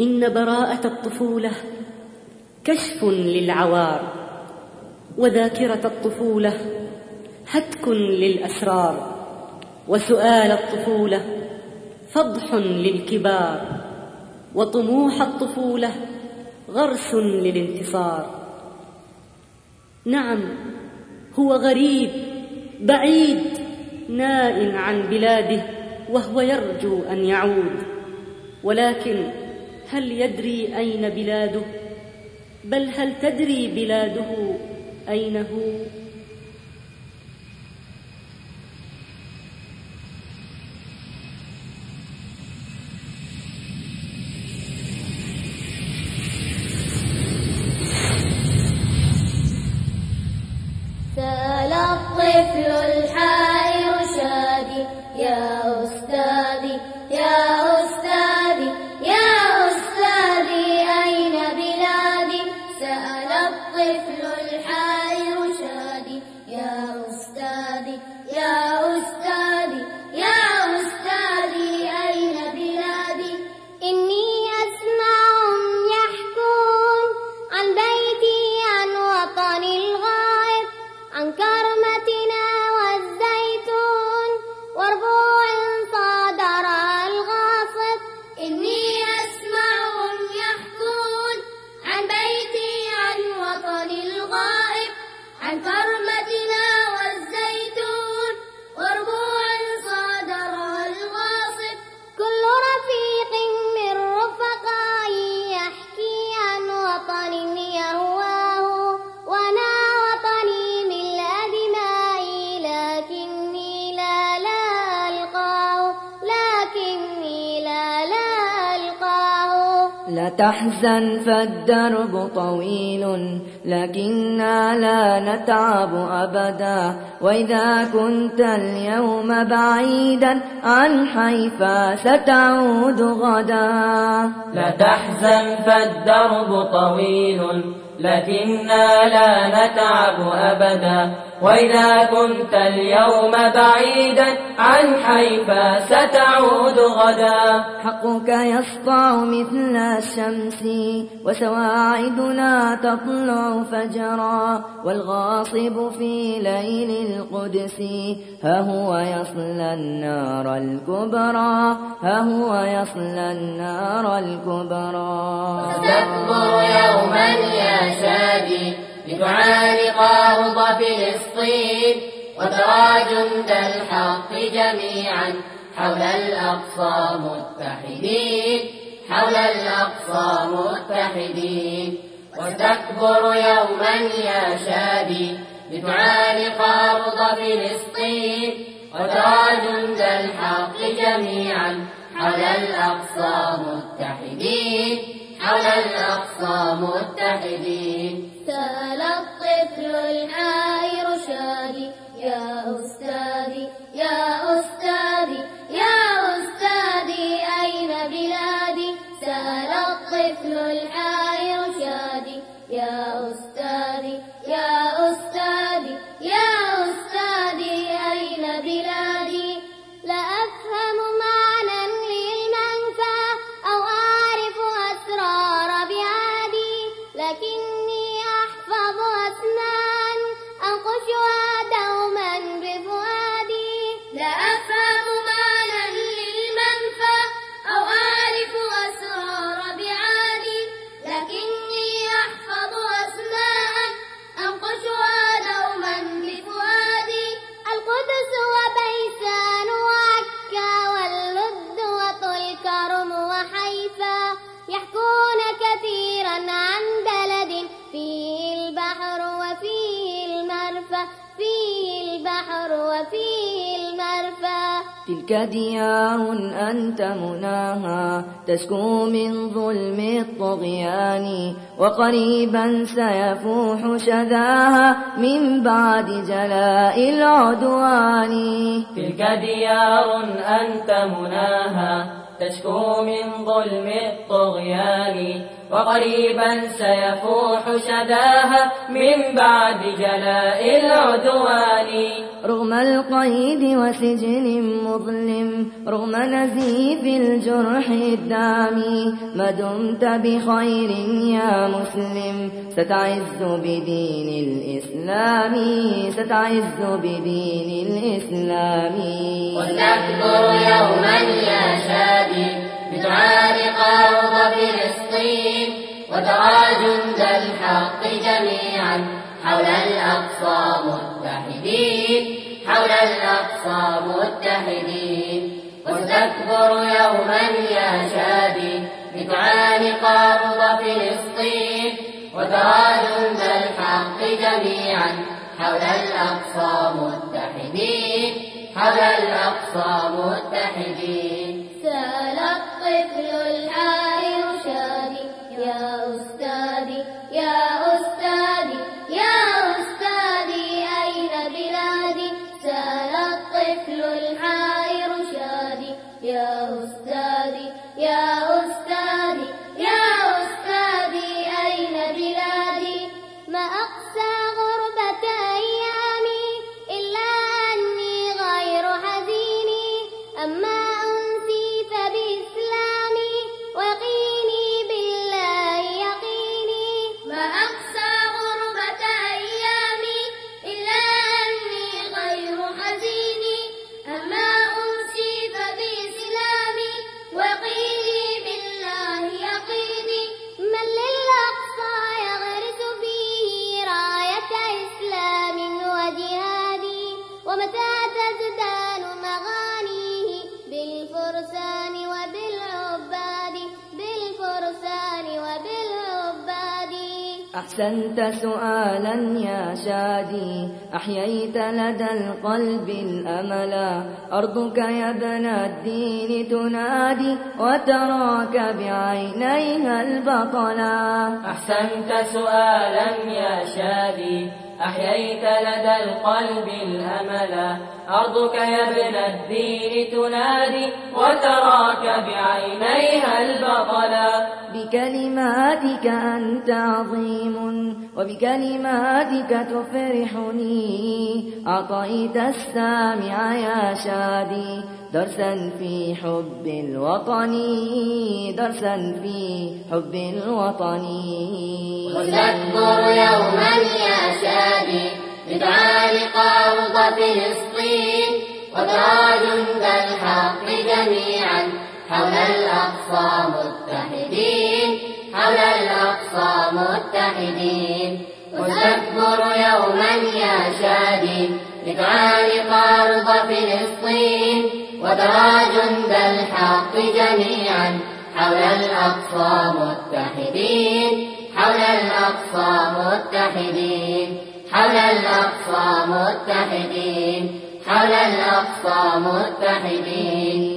إن براءة الطفولة كشف للعوار وذاكرة الطفولة هتك للأسرار وسؤال الطفولة فضح للكبار وطموح الطفولة غرس للانتصار. نعم هو غريب بعيد نائم عن بلاده وهو يرجو أن يعود ولكن هل يدري أين بلاده؟ بل هل تدري بلاده أين هو عن تحزن فالدرب طويل لكننا لا نتعب أبدا. وإذا كنت اليوم بعيدا عن حيفا ستعود غدا. لا تحزن فالدرب طويل لكننا لا نتعب أبدا. وإذا كنت اليوم بعيدا عن حيفا ستعود غدا حقك يسطع مثل الشمس وسواعدنا تطلع فجرا والغاصب في ليل القدس ها هو يصلى النار الكبرى ها هو يصلى النار الكبرى ستكبر يوما يا شادي لتعانق أرض فلسطين وترى جند الحق جميعا حول الأقصى متحدين حول الأقصى متحدين. وستكبر يوما يا شادي لتعانق أرض فلسطين وترى جند الحق جميعا حول الأقصى متحدين حول الأقصى متحدين. سأل الطفل الحائر شادي. يا أستاذي البحر وفيه المرفى. تلك ديار أنت مناها تسكو من ظلم الطغيان وقريبا سيفوح شذاها من بعد جلاء العدوان. تلك ديار أنت مناها تشكو من ظلم الطغيان وقريبا سيفوح شداها من بعد جلاء العدوان. رغم القيد وسجن مظلم رغم نزيف الجرح الدامي ما دمت بخير يا مسلم. ستعز بدين الإسلام ستعز بدين الإسلام. وستكبر يوما يا أرض فلسطين وترى جند الحق جميعا. حول الأقصى متحدين حول الأقصى متحدين. وستكبر يوما يا شادي بتعانق أرض فلسطين. وترى جند الحق جميعا. حول الأقصى متحدين حول الأقصى متحدين. سال الطفل الحائر أحسنت سؤالا يا شادي أحييت لدى القلب الأملا أرضك يا ابن الدين تنادي وتراك بعينيها البطلا أحسنت سؤالا يا شادي أحييت لدى القلب الأملا أرضك يا ابن الدين تنادي وتراك بعينيها البطلا بكلماتك أنت عظيم وبكلماتك تفرحني. أعطيت السامع يا شادي درسا في حب الوطن درسا في حب الوطن. وتكبر يوما يا شادي بتعانق أرض فلسطين وترى جند الحق جميعا. حول الأقصى متحدين حول الأقصى متحدين. وتكبر يوما يا شادي بتعانق أرض فلسطين وترى جند الحق جميعا حول الأقصى متحدين حول الأقصى متحدين حول الأقصى متحدين حول الأقصى متحدين.